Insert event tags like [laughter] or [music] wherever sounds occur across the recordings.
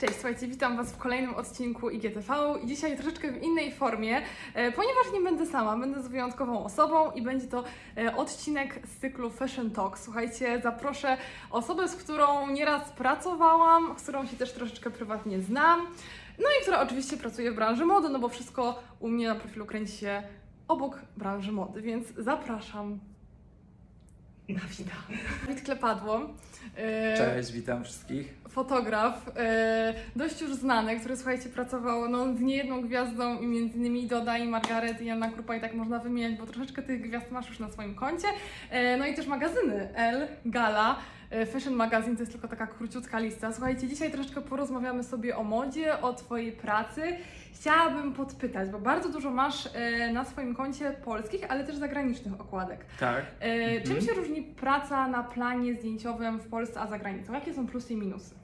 Cześć, słuchajcie, witam Was w kolejnym odcinku IGTV i dzisiaj troszeczkę w innej formie, e, ponieważ nie będę sama, będę z wyjątkową osobą i będzie to e, odcinek z cyklu Fashion Talk. Słuchajcie, zaproszę osobę, z którą nieraz pracowałam, z którą się też troszeczkę prywatnie znam, no i która oczywiście pracuje w branży mody, no bo wszystko u mnie na profilu kręci się obok branży mody, więc zapraszam. Dawida. Dawid Klepadło. E, Cześć, witam wszystkich. fotograf, e, dość już znany, który słuchajcie, pracował no, z niejedną gwiazdą i między innymi Doda i Margaret i Anna Krupa i tak można wymieniać, bo troszeczkę tych gwiazd masz już na swoim koncie. E, no i też magazyny L, Gala, Fashion Magazine to jest tylko taka króciutka lista. Słuchajcie, dzisiaj troszeczkę porozmawiamy sobie o modzie, o Twojej pracy. Chciałabym podpytać, bo bardzo dużo masz e, na swoim koncie polskich, ale też zagranicznych okładek. Tak. E, Czym Mhm. się różni praca na planie zdjęciowym w Polsce a za granicą? Jakie są plusy i minusy?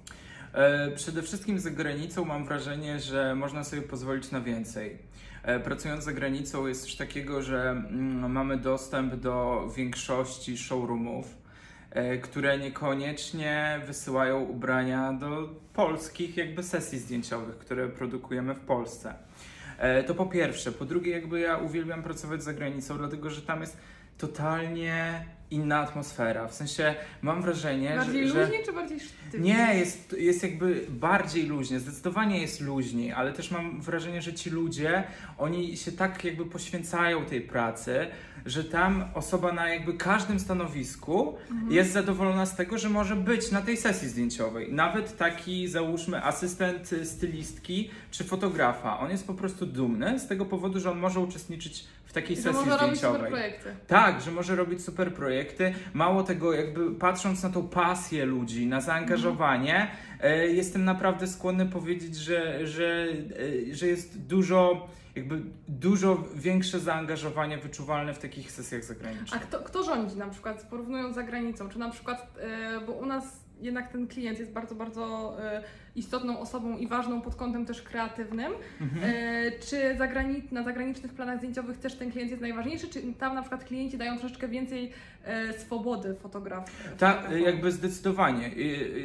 E, przede wszystkim za granicą mam wrażenie, że można sobie pozwolić na więcej. E, pracując za granicą jest coś takiego, że mm, mamy dostęp do większości showroomów, e, które niekoniecznie wysyłają ubrania do polskich jakby sesji zdjęciowych, które produkujemy w Polsce. E, To po pierwsze. Po drugie, jakby ja uwielbiam pracować za granicą, dlatego że tam jest totalnie inna atmosfera. W sensie mam wrażenie, Bardziej że, że... luźniej czy bardziej sztywniej? Nie, jest, jest jakby bardziej luźnie, zdecydowanie jest luźniej, ale też mam wrażenie, że ci ludzie, oni się tak jakby poświęcają tej pracy, że tam osoba na jakby każdym stanowisku Mhm. jest zadowolona z tego, że może być na tej sesji zdjęciowej. Nawet taki, załóżmy, asystent stylistki czy fotografa, on jest po prostu dumny z tego powodu, że on może uczestniczyć w takiej że sesji można robić super zdjęciowej. projekty. Tak, że może robić super projekty. Mało tego, jakby patrząc na tą pasję ludzi, na zaangażowanie, e, jestem naprawdę skłonny powiedzieć, że, że, e, że jest dużo, jakby dużo większe zaangażowanie wyczuwalne w takich sesjach A zagranicznych. kto, kto rządzi na przykład, porównując za granicą? Czy na przykład, e, bo u nas jednak ten klient jest bardzo, bardzo istotną osobą i ważną pod kątem też kreatywnym. Mhm. E, czy na zagranicznych planach zdjęciowych też ten klient jest najważniejszy, czy tam na przykład klienci dają troszeczkę więcej e, swobody fotograf? Tak, jakby zdecydowanie.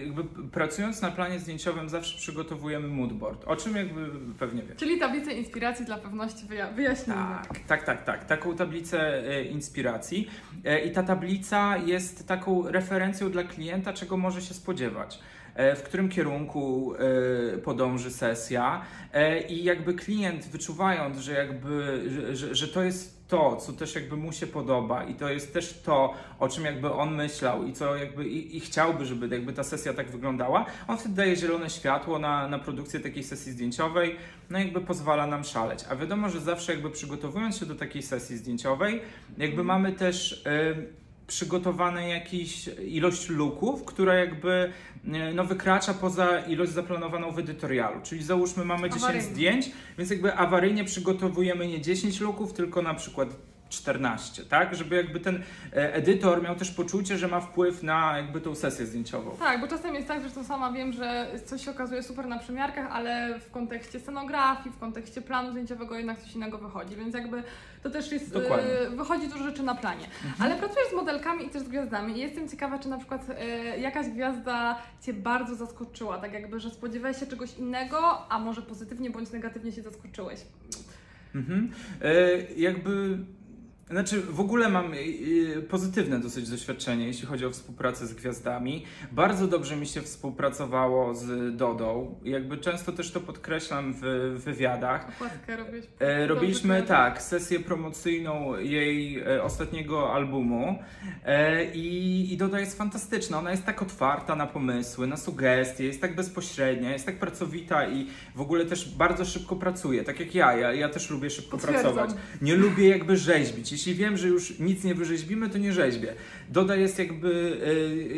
Jakby pracując na planie zdjęciowym zawsze przygotowujemy moodboard, o czym jakby pewnie wiesz. Czyli tablicę inspiracji dla pewności wyja- wyjaśnijmy. Tak, tak, tak, tak. Taką tablicę e, inspiracji. I ta tablica jest taką referencją dla klienta, czego może się spodziewać. E, W którym kierunku e, podąży sesja, e, i jakby klient wyczuwając, że jakby, że, że, to jest to, co też jakby mu się podoba, i to jest też to, o czym jakby on myślał, i co jakby i, i chciałby, żeby jakby ta sesja tak wyglądała, on wtedy daje zielone światło na, na produkcję takiej sesji zdjęciowej, no jakby pozwala nam szaleć. A wiadomo, że zawsze jakby przygotowując się do takiej sesji zdjęciowej, jakby mamy też y, przygotowane jakiś ilość luków, która jakby y, no, wykracza poza ilość zaplanowaną w edytorialu. Czyli załóżmy mamy 10 Awaryjnie. zdjęć, więc jakby awaryjnie przygotowujemy nie 10 luków, tylko na przykład 14, tak? Żeby jakby ten e, edytor miał też poczucie, że ma wpływ na jakby tą sesję zdjęciową. Tak, bo czasem jest tak, zresztą sama wiem, że coś się okazuje super na przymiarkach, ale w kontekście scenografii, w kontekście planu zdjęciowego jednak coś innego wychodzi, więc jakby to też jest, Dokładnie. e, wychodzi dużo rzeczy na planie. Ale pracujesz z modelkami i też z gwiazdami i jestem ciekawa, czy na przykład e, jakaś gwiazda Cię bardzo zaskoczyła, tak jakby, że spodziewałeś się czegoś innego, a może pozytywnie bądź negatywnie się zaskoczyłeś. Mhm. E, jakby. Znaczy, w ogóle mam e, e, pozytywne dosyć doświadczenie, jeśli chodzi o współpracę z gwiazdami. Bardzo dobrze mi się współpracowało z Dodą. Jakby często też to podkreślam w wywiadach. Okładkę robiłeś. E, robiliśmy tak, sesję promocyjną jej e, ostatniego albumu e, i, i Doda jest fantastyczna. Ona jest tak otwarta na pomysły, na sugestie, jest tak bezpośrednia, jest tak pracowita i w ogóle też bardzo szybko pracuje, tak jak ja. Ja, ja też lubię szybko Potwierdzam. pracować. Nie lubię jakby rzeźbić. Jeśli wiem, że już nic nie wyrzeźbimy, to nie rzeźbię. Doda jest jakby,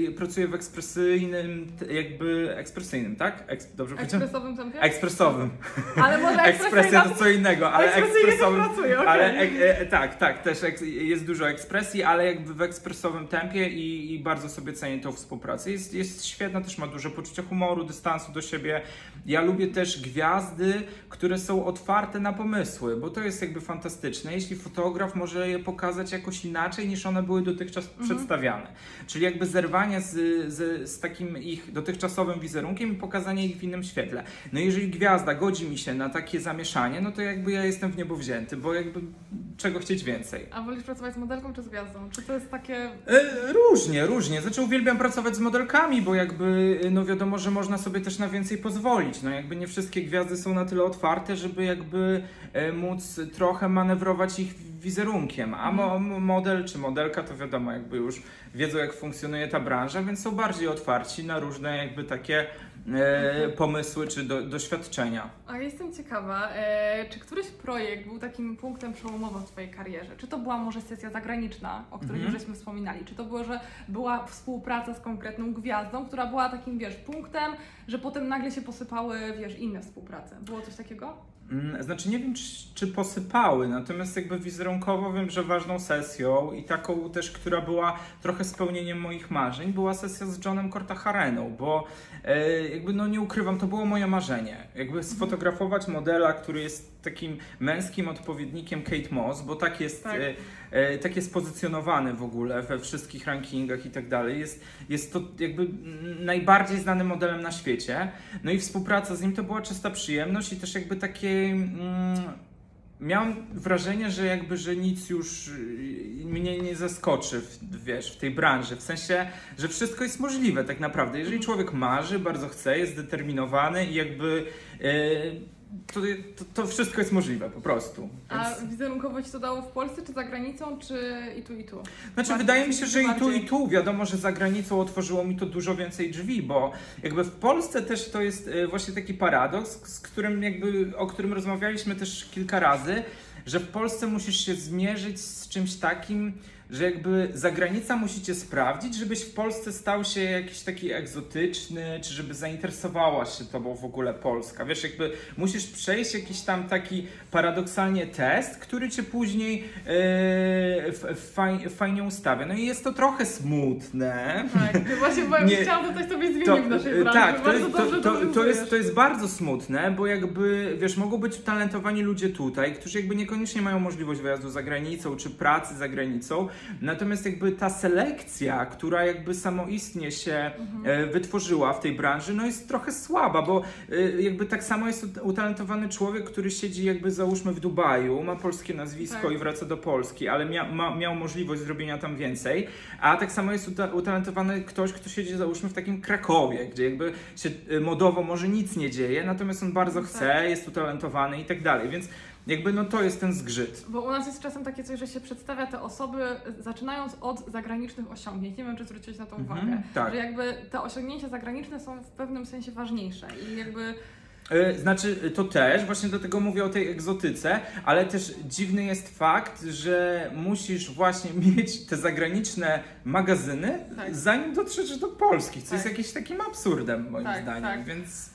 e, pracuje w ekspresyjnym, jakby ekspresyjnym, tak? Eks, dobrze ekspresowym tempie? Ekspresowym. Ale może [laughs] Ekspresja to co innego, ale ekspresowym. pracuję, okej. Ale e, e, tak, tak, też eks, jest dużo ekspresji, ale jakby w ekspresowym tempie i, i bardzo sobie cenię tą współpracę. Jest, jest świetna, też ma duże poczucie humoru, dystansu do siebie. Ja lubię też gwiazdy, które są otwarte na pomysły, bo to jest jakby fantastyczne. Jeśli fotograf może je pokazać jakoś inaczej niż one były dotychczas Mhm. przedstawiane. Czyli jakby zerwanie z, z, z takim ich dotychczasowym wizerunkiem i pokazanie ich w innym świetle. No jeżeli gwiazda godzi mi się na takie zamieszanie, no to jakby ja jestem w niebo wzięty, bo jakby czego chcieć więcej. A wolisz pracować z modelką czy z gwiazdą? Czy to jest takie... E, Różnie, różnie. Znaczy uwielbiam pracować z modelkami, bo jakby, no wiadomo, że można sobie też na więcej pozwolić. No jakby nie wszystkie gwiazdy są na tyle otwarte, żeby jakby e, móc trochę manewrować ich wizerunkiem. A mo model czy modelka to wiadomo, jakby już wiedzą jak funkcjonuje ta branża, więc są bardziej otwarci na różne jakby takie e, pomysły czy do, doświadczenia. A jestem ciekawa, e, czy któryś projekt był takim punktem przełomowym w Twojej karierze? Czy to była może sesja zagraniczna, o której Mhm. już żeśmy wspominali? Czy to było, że była współpraca z konkretną gwiazdą, która była takim, wiesz, punktem, że potem nagle się posypały, wiesz, inne współprace? Było coś takiego? Mm, Znaczy nie wiem, czy, czy posypały, natomiast jakby wizerunkowo wiem, że ważną sesją i taką też, która była trochę spełnieniem moich marzeń, była sesja z Johnem Cortahareną, bo e, jakby no nie ukrywam, to było moje marzenie. Jakby sfotografować modela, który jest takim męskim odpowiednikiem Kate Moss, bo tak jest, Tak. e, e, tak jest pozycjonowany w ogóle we wszystkich rankingach i tak dalej. Jest, jest to jakby najbardziej znanym modelem na świecie. No i współpraca z nim to była czysta przyjemność i też jakby takie. Mm, miałam wrażenie, że jakby, że nic już y, mnie nie zaskoczy, w, wiesz, w tej branży. W sensie, że wszystko jest możliwe tak naprawdę. Jeżeli człowiek marzy, bardzo chce, jest zdeterminowany i jakby. y, to, to, to wszystko jest możliwe po prostu. A Więc- wizerunkowo Ci to dało w Polsce, czy za granicą, czy i tu, i tu? Znaczy, Bardziej- wydaje mi się, że i tu, i tu. Wiadomo, że za granicą otworzyło mi to dużo więcej drzwi, bo jakby w Polsce też to jest e, właśnie taki paradoks, z którym jakby, o którym rozmawialiśmy też kilka razy, że w Polsce musisz się zmierzyć z czymś takim, że jakby zagranica musicie sprawdzić, żebyś w Polsce stał się jakiś taki egzotyczny, czy żeby zainteresowała się tobą w ogóle Polska. Wiesz, jakby musisz przejść jakiś tam taki paradoksalnie test, który cię później f- faj, fajnie ustawia. No i jest to trochę smutne. Tak, właśnie bo Nie. chciałam dodać Tobie zmienić To, w naszej e, branży. tak, to jest, dobrze to, to, to, jest, to jest bardzo smutne, bo jakby, wiesz, mogą być utalentowani ludzie tutaj, którzy jakby niekoniecznie mają możliwość wyjazdu za granicą, czy pracy za granicą, natomiast jakby ta selekcja, która jakby samoistnie się e, wytworzyła w tej branży, no jest trochę słaba, bo e, jakby tak samo jest ut- utalentowany człowiek, który siedzi jakby załóżmy w Dubaju, ma polskie nazwisko Tak. i wraca do Polski, ale mia, ma, miał możliwość zrobienia tam więcej, a tak samo jest uta- utalentowany ktoś, kto siedzi załóżmy w takim Krakowie, gdzie jakby się y, modowo może nic nie dzieje, natomiast on bardzo Tak. chce, jest utalentowany i tak dalej, więc jakby no to jest ten zgrzyt. Bo u nas jest czasem takie coś, że się przedstawia te osoby zaczynając od zagranicznych osiągnięć. Nie wiem, czy zwróciłeś na to Mhm, uwagę. tak. Że jakby te osiągnięcia zagraniczne są w pewnym sensie ważniejsze i jakby Y, Znaczy, y, to też, właśnie dlatego mówię o tej egzotyce, ale też dziwny jest fakt, że musisz właśnie [laughs] mieć te zagraniczne magazyny, Tak. zanim dotrzesz do Polski, co jest Tak. jakimś takim absurdem, moim Tak, zdaniem, tak. więc...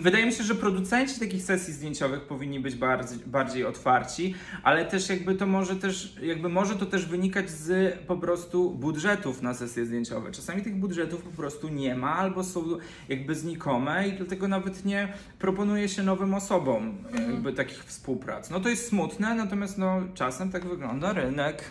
Wydaje mi się, że producenci takich sesji zdjęciowych powinni być bardziej, bardziej otwarci, ale też jakby to może też, jakby może to też wynikać z po prostu budżetów na sesje zdjęciowe. Czasami tych budżetów po prostu nie ma albo są jakby znikome i dlatego nawet nie proponuje się nowym osobom Mhm. jakby takich współprac. No to jest smutne, natomiast no czasem tak wygląda rynek.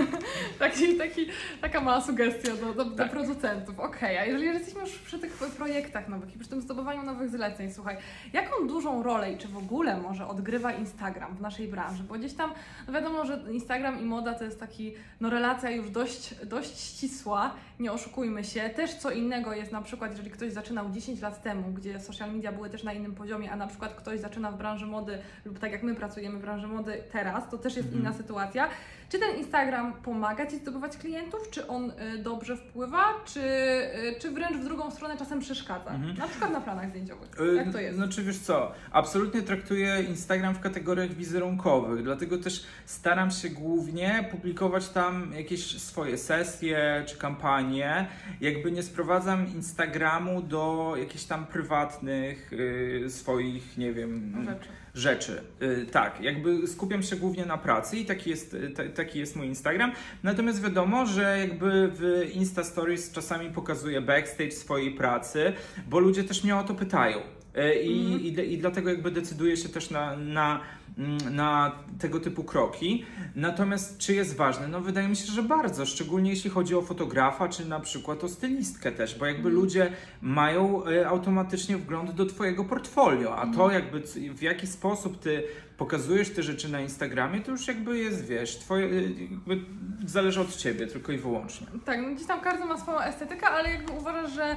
[laughs] taki, taki, taka mała sugestia do, do, do Tak. producentów. Okej, a jeżeli jesteśmy już przy tych projektach nowych i przy tym zdobywaniu nowych zleceń, słuchaj, jaką dużą rolę i czy w ogóle może odgrywa Instagram w naszej branży? Bo gdzieś tam, no wiadomo, że Instagram i moda to jest taki, no relacja już dość, dość ścisła, nie oszukujmy się. Też co innego jest na przykład, jeżeli ktoś zaczynał 10 lat temu, gdzie social media były też na innym poziomie, a na przykład ktoś zaczyna w branży mody lub tak jak my pracujemy w branży mody teraz, to też jest Mhm. inna sytuacja. Czy ten Instagram pomaga Ci zdobywać klientów? Czy on y, dobrze wpływa? Czy, y, czy wręcz w drugą stronę czasem przeszkadza? Mhm. Na przykład na planach zdjęciowych. Y, Jak to jest? Znaczy wiesz co, absolutnie traktuję Instagram w kategoriach wizerunkowych, dlatego też staram się głównie publikować tam jakieś swoje sesje czy kampanie. Jakby nie sprowadzam Instagramu do jakichś tam prywatnych y, swoich, nie wiem, Rzeczy. Rzeczy. Y, tak, jakby skupiam się głównie na pracy i taki jest, y, ta- taki jest mój Instagram. Natomiast wiadomo, że jakby w Insta Stories czasami pokazuję backstage swojej pracy, bo ludzie też mnie o to pytają. E, I, Mhm. i, I dlatego jakby decyduje się też na, na, mm, na tego typu kroki. Natomiast czy jest ważne? No wydaje mi się, że bardzo, szczególnie jeśli chodzi o fotografa, czy na przykład o stylistkę też, bo jakby Mhm. ludzie mają e, automatycznie wgląd do twojego portfolio, a to Mhm. jakby w jaki sposób ty pokazujesz te rzeczy na Instagramie, to już jakby jest, wiesz, twoje, e, jakby zależy od ciebie tylko i wyłącznie. Tak, no gdzieś tam każdy ma swoją estetykę, ale jakby uważasz, że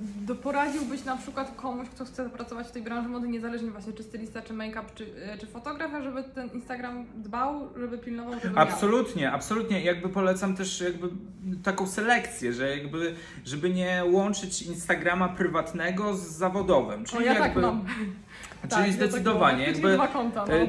do, poradziłbyś na przykład komuś, kto chce pracować w tej branży mody, niezależnie właśnie czy stylista, czy make-up, czy, e, czy fotografa, żeby ten Instagram dbał, żeby pilnował, żeby miał. Absolutnie, absolutnie. Jakby polecam też jakby taką selekcję, że jakby, żeby nie łączyć Instagrama prywatnego z zawodowym. O, Czyli ja tak jakby, mam. Czyli Tak, ja zdecydowanie, tak jakby dwa konta, no. e, e,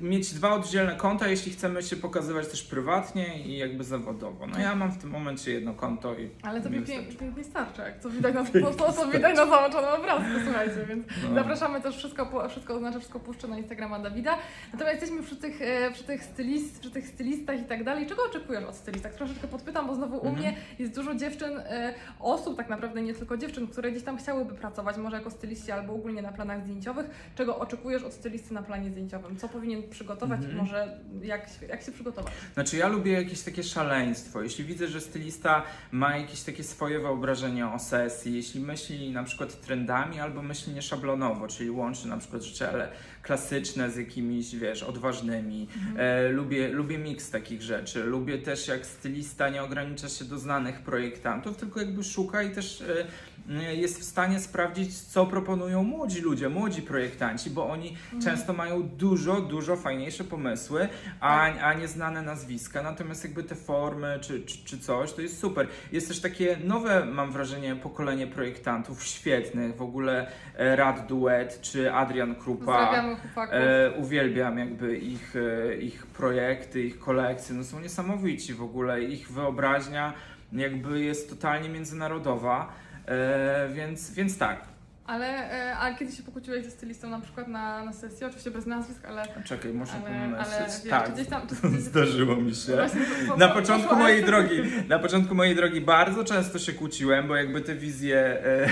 mieć dwa oddzielne konta, jeśli chcemy się pokazywać też prywatnie i jakby zawodowo. No ja mam w tym momencie jedno konto i Ale to wystarczy. pięknie starczy, jak to widać na, to, to, co widać na załączonym obrazku, słuchajcie, więc No. zapraszamy też wszystko, wszystko oznacza, wszystko puszczę na Instagrama Dawida. Natomiast jesteśmy przy tych, e, przy tych, stylist, przy tych stylistach i tak dalej. Czego oczekujesz od stylistach? Troszeczkę podpytam, bo znowu u Mhm. mnie jest dużo dziewczyn, e, osób tak naprawdę, nie tylko dziewczyn, które gdzieś tam chciałyby pracować, może jako styliści albo ogólnie na planach zdjęciowych. Czego oczekujesz od stylisty na planie zdjęciowym? Co powinien przygotować i Mhm. może jak, się- jak się przygotować? Znaczy ja lubię jakieś takie szaleństwo. Jeśli widzę, że stylista ma jakieś takie swoje wyobrażenie o sesji, jeśli myśli na przykład trendami albo myśli nieszablonowo, czyli łączy na przykład rzeczy ale klasyczne z jakimiś, wiesz, odważnymi. E, lubię, lubię miks takich rzeczy. Lubię też jak stylista nie ogranicza się do znanych projektantów, tylko jakby szuka i też e, e, jest w stanie sprawdzić, co proponują młodzi ludzie, młodzi projektanci, bo oni często mają dużo, dużo fajniejsze pomysły, a, a nie znane nazwiska. Natomiast jakby te formy czy, czy, czy coś, to jest super. Jest też takie nowe, mam wrażenie, pokolenie projektantów świetnych. W ogóle e, Rad Duet czy Adrian Krupa. Pozdrawiamy chłopaków. E, uwielbiam jakby ich, e, ich projekty, ich kolekcje, no są niesamowici w ogóle, ich wyobraźnia jakby jest totalnie międzynarodowa, e, więc, więc tak. Ale e, a kiedy się pokłóciłeś ze stylistą na przykład na, na sesji, oczywiście bez nazwisk, ale, Czekaj, muszę ale, ale wiesz, tak, gdzieś tam... [laughs] Zdarzyło mi się. właśnie po- po- Na po- początku poszło mojej drogi, na początku mojej drogi bardzo często się kłóciłem, bo jakby te wizje, e,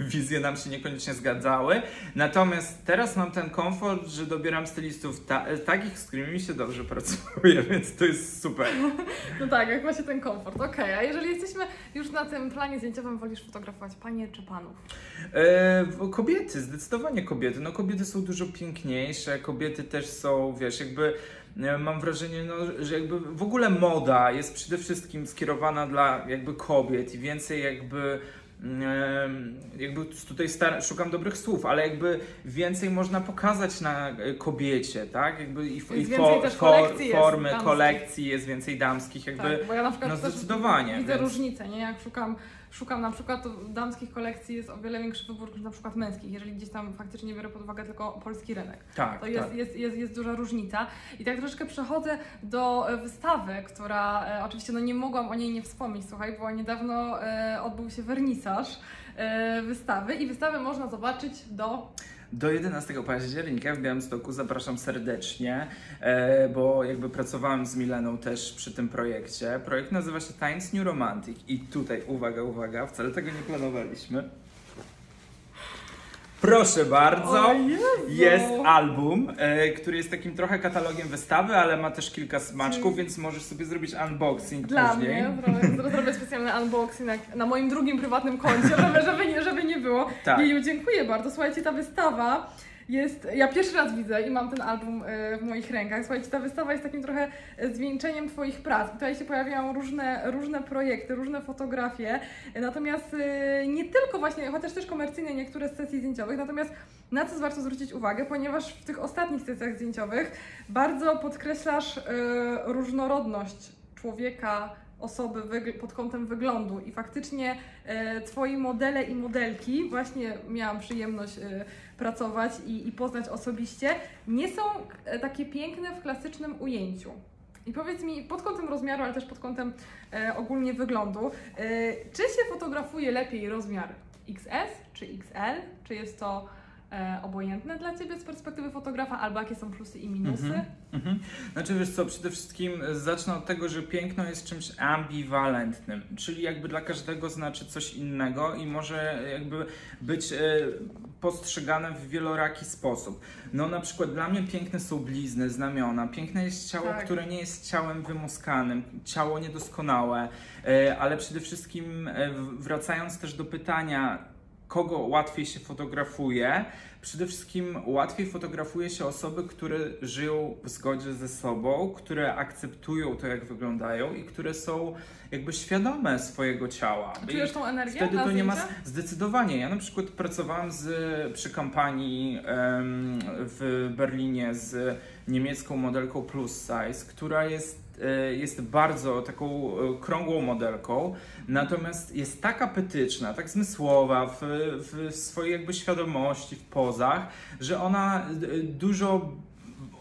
[laughs] wizje nam się niekoniecznie zgadzały. Natomiast teraz mam ten komfort, że dobieram stylistów ta, e, takich, z którymi mi się dobrze pracuje, [laughs] więc to jest super. No tak, jak macie ten komfort. Okej, a jeżeli jesteśmy już na tym planie zdjęciowym, wolisz fotografować panie czy panów? E, kobiety, zdecydowanie kobiety. No kobiety są dużo piękniejsze, kobiety też są, wiesz, jakby e, mam wrażenie, no, że jakby w ogóle moda jest przede wszystkim skierowana dla jakby kobiet i więcej jakby jakby tutaj star- szukam dobrych słów, ale jakby więcej można pokazać na e, kobiecie, tak? Jakby i, i Jest też kolekcji jest formy, damskich. kolekcji jest więcej damskich, jakby tak, bo ja na przykład no zdecydowanie, widzę więc- różnicę, nie? Jak szukam, szukam na przykład to damskich kolekcji jest o wiele większy wybór niż na przykład męskich, jeżeli gdzieś tam faktycznie biorę pod uwagę tylko polski rynek. tak, To jest, tak. jest, jest, jest duża różnica. I tak troszeczkę przechodzę do e, wystawy, która e, oczywiście no nie mogłam o niej nie wspomnieć, słuchaj, bo niedawno odbył się wernisaż e, wystawy i wystawę można zobaczyć do Do 11 października w Białymstoku zapraszam serdecznie, e, bo jakby pracowałem z Mileną też przy tym projekcie. Projekt nazywa się Times New Romantic i tutaj, uwaga, uwaga, wcale tego nie planowaliśmy. Proszę bardzo. Jest album, e, który jest takim trochę katalogiem wystawy, ale ma też kilka smaczków, więc możesz sobie zrobić unboxing Dla później. mnie, zrobię, zrobię [laughs] specjalny unboxing na, na moim drugim prywatnym koncie, żeby, żeby, nie, żeby nie było. Tak. Jeju, dziękuję bardzo. Słuchajcie, ta wystawa jest, ja pierwszy raz widzę i mam ten album e, w moich rękach. Słuchajcie, ta wystawa jest takim trochę zwieńczeniem Twoich prac. Tutaj się pojawiają różne, różne projekty, różne fotografie, natomiast e, nie tylko właśnie, chociaż też komercyjne niektóre z sesji zdjęciowych, natomiast na co warto zwrócić uwagę, ponieważ w tych ostatnich sesjach zdjęciowych bardzo podkreślasz e, różnorodność człowieka, osoby pod kątem wyglądu i faktycznie e, Twoi modele i modelki, właśnie miałam przyjemność pracować i, i poznać osobiście, nie są e, takie piękne w klasycznym ujęciu. I powiedz mi, pod kątem rozmiaru, ale też pod kątem e, ogólnie wyglądu, e, czy się fotografuje lepiej rozmiar XS czy XL? Czy jest to e, obojętne dla Ciebie z perspektywy fotografa, albo jakie są plusy i minusy? Mhm, mhm. Znaczy wiesz co, przede wszystkim zacznę od tego, że piękno jest czymś ambiwalentnym, czyli jakby dla każdego znaczy coś innego i może jakby być e, postrzegane w wieloraki sposób. No na przykład dla mnie piękne są blizny, znamiona, piękne jest ciało, Tak. które nie jest ciałem wymuskanym, ciało niedoskonałe, e, ale przede wszystkim e, wracając też do pytania, kogo łatwiej się fotografuje, przede wszystkim łatwiej fotografuje się osoby, które żyją w zgodzie ze sobą, które akceptują to, jak wyglądają i które są jakby świadome swojego ciała. Czujesz tą energię Wtedy to nie ma zdecydowanie. Ja na przykład pracowałam z, przy kampanii w Berlinie z niemiecką modelką Plus Size, która jest, jest bardzo taką e, krągłą modelką, natomiast jest tak apetyczna, tak zmysłowa w, w swojej jakby świadomości, w pozach, że ona e, dużo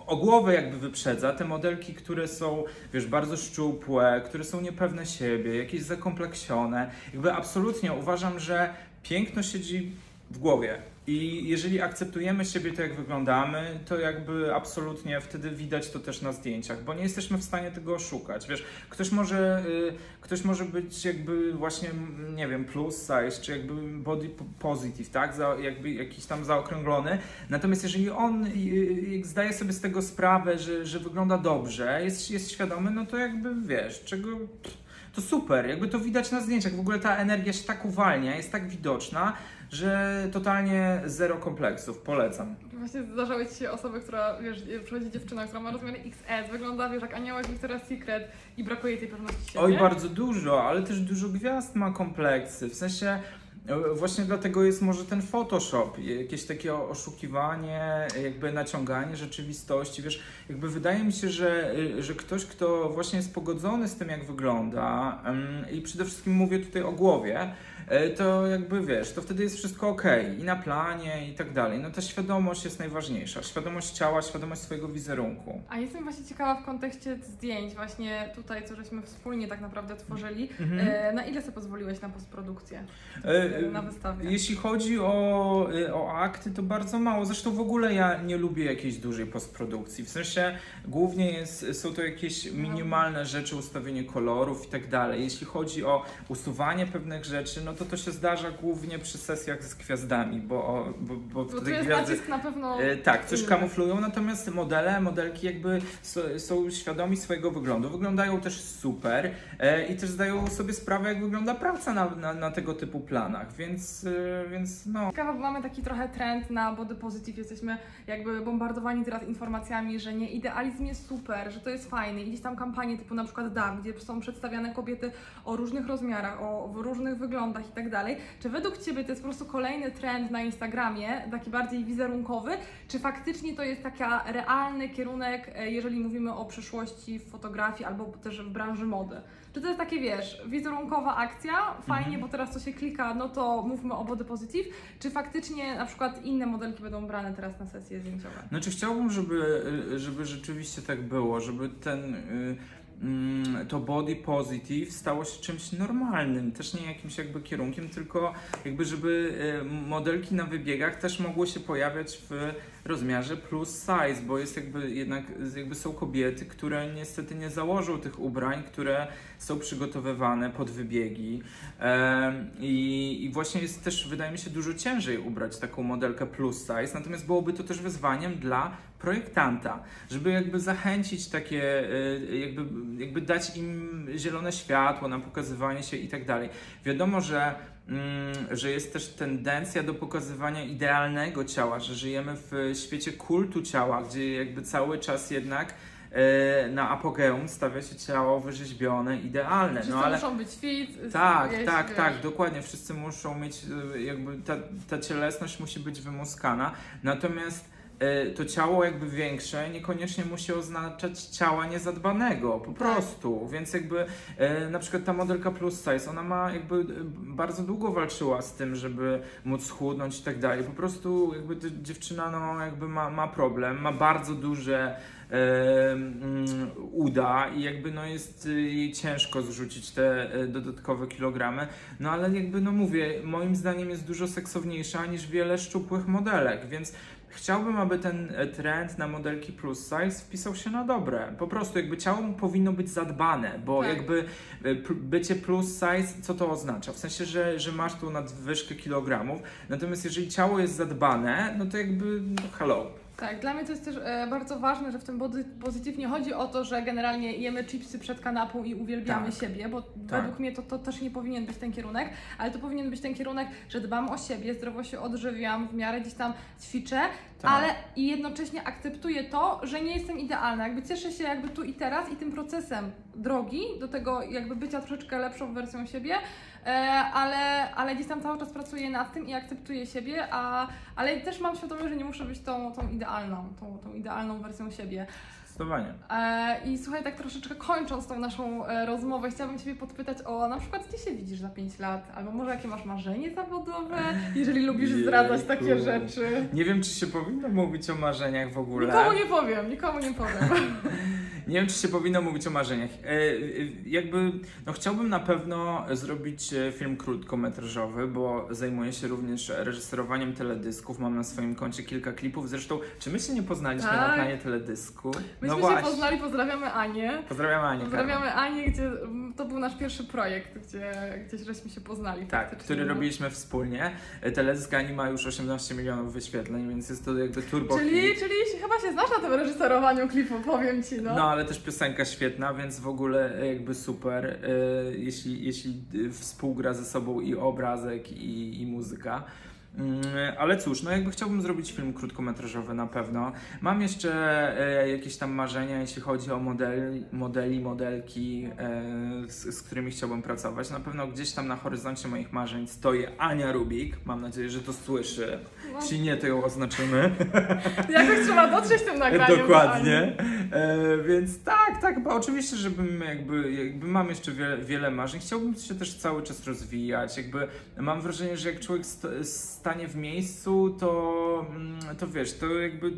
o głowę jakby wyprzedza te modelki, które są, wiesz, bardzo szczupłe, które są niepewne siebie, jakieś zakompleksione. Jakby absolutnie uważam, że piękno siedzi w głowie. I jeżeli akceptujemy siebie tak, jak wyglądamy, to jakby absolutnie wtedy widać to też na zdjęciach, bo nie jesteśmy w stanie tego oszukać. Wiesz, ktoś może, y, ktoś może być jakby właśnie, mm, nie wiem, plus size, czy jakby body po- positive, tak? Za, jakby jakiś tam zaokrąglony. Natomiast jeżeli on y, y, zdaje sobie z tego sprawę, że, że wygląda dobrze, jest, jest świadomy, no to jakby wiesz, czego. To super, jakby to widać na zdjęciach. W ogóle ta energia się tak uwalnia, jest tak widoczna, że totalnie zero kompleksów. Polecam. Właśnie zdarzały Ci się osoby, która, wiesz, przychodzi dziewczyna, która ma rozmiary XS, wygląda, wiesz, jak aniołek Victoria's Secret i brakuje tej pewności siebie. Oj, bardzo dużo, ale też dużo gwiazd ma kompleksy. W sensie właśnie dlatego jest może ten Photoshop, jakieś takie oszukiwanie, jakby naciąganie rzeczywistości. Wiesz, jakby wydaje mi się, że, że ktoś, kto właśnie jest pogodzony z tym, jak wygląda i przede wszystkim mówię tutaj o głowie, e, to jakby wiesz, to wtedy jest wszystko ok i na planie i tak dalej. No ta świadomość jest najważniejsza. Świadomość ciała, świadomość swojego wizerunku. A jestem właśnie ciekawa w kontekście zdjęć, właśnie tutaj, co żeśmy wspólnie tak naprawdę tworzyli. Mhm. E, na ile sobie pozwoliłeś na postprodukcję? E, na wystawie? Jeśli chodzi o, y, o akty, to bardzo mało. Zresztą w ogóle ja nie lubię jakiejś dużej postprodukcji. W sensie głównie jest, są to jakieś minimalne rzeczy, ustawienie kolorów i tak dalej. Jeśli chodzi o usuwanie pewnych rzeczy, no to to się zdarza głównie przy sesjach z gwiazdami, bo, bo, bo Bo tu jest gwiazdy... nacisk na pewno... E, tak, coś kamuflują, natomiast modele, modelki jakby są świadomi swojego wyglądu. Wyglądają też super e, i też zdają sobie sprawę, jak wygląda praca na, na, na tego typu planach, więc, e, więc no. Ciekawa, bo mamy taki trochę trend na body positive. Jesteśmy jakby bombardowani teraz informacjami, że nie, idealizm jest super, że to jest fajne. I gdzieś tam kampanie typu na przykład DAM, gdzie są przedstawiane kobiety o różnych rozmiarach, o różnych wyglądach i tak dalej. Czy według Ciebie to jest po prostu kolejny trend na Instagramie, taki bardziej wizerunkowy, czy faktycznie to jest taki realny kierunek, e, jeżeli mówimy o przyszłości w fotografii albo też w branży mody? Czy to jest takie, wiesz, wizerunkowa akcja, fajnie, Mhm. bo teraz to się klika, no to mówmy o body positive, czy faktycznie na przykład inne modelki będą brane teraz na sesje zdjęciowe? Znaczy chciałbym, żeby, żeby rzeczywiście tak było, żeby ten y, mm, to body positive stało się czymś normalnym, też nie jakimś jakby kierunkiem, tylko jakby żeby y, modelki na wybiegach też mogły się pojawiać w rozmiarze plus size, bo jest jakby jednak jakby są kobiety, które niestety nie założą tych ubrań, które są przygotowywane pod wybiegi i, i właśnie jest też wydaje mi się dużo ciężej ubrać taką modelkę plus size, natomiast byłoby to też wyzwaniem dla projektanta, żeby jakby zachęcić takie, y, jakby, jakby dać im zielone światło na pokazywanie się i tak dalej. Wiadomo, że że jest też tendencja do pokazywania idealnego ciała, że żyjemy w świecie kultu ciała, gdzie jakby cały czas jednak e, na apogeum stawia się ciało wyrzeźbione, idealne. Wszyscy No ale muszą być fit, tak, jeść, tak, wiesz. tak, dokładnie. Wszyscy muszą mieć, y, jakby ta, ta cielesność musi być wymuskana. Natomiast to ciało jakby większe niekoniecznie musi oznaczać ciała niezadbanego, po Tak. prostu. Więc jakby y, na przykład ta modelka plus size, ona ma jakby y, bardzo długo walczyła z tym, żeby móc schudnąć i tak dalej. Po prostu jakby ta dziewczyna no jakby ma, ma problem, ma bardzo duże e, uda i jakby no jest jej ciężko zrzucić te e, dodatkowe kilogramy, no ale jakby no mówię, moim zdaniem jest dużo seksowniejsza niż wiele szczupłych modelek, więc Chciałbym, aby ten e, trend na modelki plus size wpisał się na dobre. Po prostu jakby ciało mu powinno być zadbane, bo Tak. jakby e, bycie plus size, co to oznacza? W sensie, że, że masz tu nadwyżkę kilogramów, natomiast jeżeli ciało jest zadbane, no to jakby no hello. Tak, dla mnie to jest też e, bardzo ważne, że w tym positive nie chodzi o to, że generalnie jemy chipsy przed kanapą i uwielbiamy Tak. siebie, bo według mnie to, to też nie powinien być ten kierunek, ale to powinien być ten kierunek, że dbam o siebie, zdrowo się odżywiam, w miarę gdzieś tam ćwiczę, Tak. ale i jednocześnie akceptuję to, że nie jestem idealna. Jakby cieszę się jakby tu i teraz i tym procesem drogi do tego jakby bycia troszeczkę lepszą wersją siebie, e, ale, ale gdzieś tam cały czas pracuję nad tym i akceptuję siebie, a, ale też mam świadomość, że nie muszę być tą, tą idealną, tą, tą idealną wersją siebie. Zdecydowanie. E, I słuchaj, tak troszeczkę kończąc tą naszą e, rozmowę, chciałabym Ciebie podpytać o na przykład, gdzie się widzisz za 5 lat, albo może jakie masz marzenie zawodowe, jeżeli lubisz Jejku. zdradzać takie rzeczy. Nie wiem, czy się powinno mówić o marzeniach w ogóle. Nikomu nie powiem, nikomu nie powiem. [laughs] Nie wiem, czy się powinno mówić o marzeniach. E, e, jakby, no chciałbym na pewno zrobić e, film krótkometrażowy, bo zajmuję się również reżyserowaniem teledysków. Mam na swoim koncie kilka klipów. Zresztą, czy my się nie poznaliśmy na Tak. planie teledysku? Myśmy się poznali, pozdrawiamy Anię. Pozdrawiam Anię. Pozdrawiamy Anię, gdzie to był nasz pierwszy projekt, gdzie gdzieś żeśmy się poznali. Tak, który no. robiliśmy wspólnie. Teledysk Ani ma już 18 milionów wyświetleń, więc jest to jakby turbo Czyli, czyli chyba się znasz na tym reżyserowaniu klipu, powiem Ci, no. No, ale też piosenka świetna, więc w ogóle e, jakby super, e, jeśli, jeśli e, współgra ze sobą i obrazek, i, i muzyka. Mm, Ale cóż, no jakby chciałbym zrobić film krótkometrażowy na pewno. Mam jeszcze e, jakieś tam marzenia, jeśli chodzi o modeli, modeli modelki, e, z, z którymi chciałbym pracować. Na pewno gdzieś tam na horyzoncie moich marzeń stoi Ania Rubik. Mam nadzieję, że to słyszy. No. Jeśli nie, to ją oznaczymy. [laughs] Jakoś trzeba dotrzeć tym nagraniem. Dokładnie. E, więc tak, tak, bo oczywiście, żebym jakby, jakby mam jeszcze wiele, wiele marzeń. Chciałbym się też cały czas rozwijać. Jakby mam wrażenie, że jak człowiek st- stanie w miejscu, to, mm, to wiesz, to jakby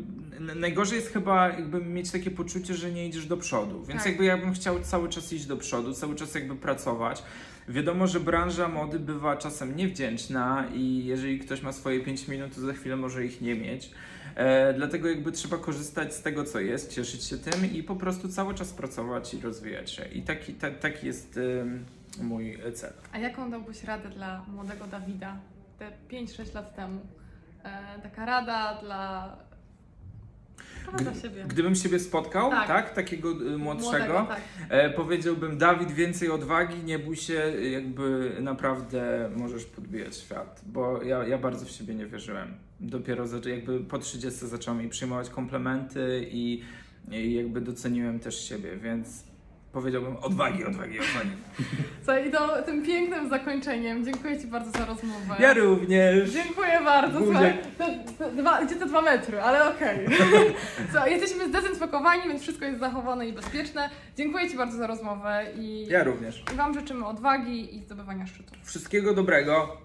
najgorzej jest chyba jakby mieć takie poczucie, że nie idziesz do przodu. Więc Tak. jakby ja bym chciał cały czas iść do przodu, cały czas jakby pracować. Wiadomo, że branża mody bywa czasem niewdzięczna i jeżeli ktoś ma swoje 5 minut, to za chwilę może ich nie mieć. E, dlatego jakby trzeba korzystać z tego, co jest, cieszyć się tym i po prostu cały czas pracować i rozwijać się. I taki, ta, taki jest ym, mój cel. A jaką dałbyś radę dla młodego Dawida te 5-6 lat temu? E, taka rada dla. Rada dla siebie. Gdybym siebie spotkał, tak, Tak. takiego y, młodszego, Młodego, tak. e, powiedziałbym Dawid, więcej odwagi, nie bój się, jakby naprawdę możesz podbijać świat, bo ja, ja bardzo w siebie nie wierzyłem. Dopiero jakby po 30 zacząłem mi przyjmować komplementy i, i jakby doceniłem też siebie, więc powiedziałbym odwagi, odwagi, odwagi. Co i to tym pięknym zakończeniem. Dziękuję Ci bardzo za rozmowę. Ja również. Dziękuję bardzo. Słuchaj, te dwa, gdzie te dwa metry, ale okej. [laughs] Co, jesteśmy zdezynfekowani, więc wszystko jest zachowane i bezpieczne. Dziękuję Ci bardzo za rozmowę i, Ja również. i Wam życzymy odwagi i zdobywania szczytu. Wszystkiego dobrego.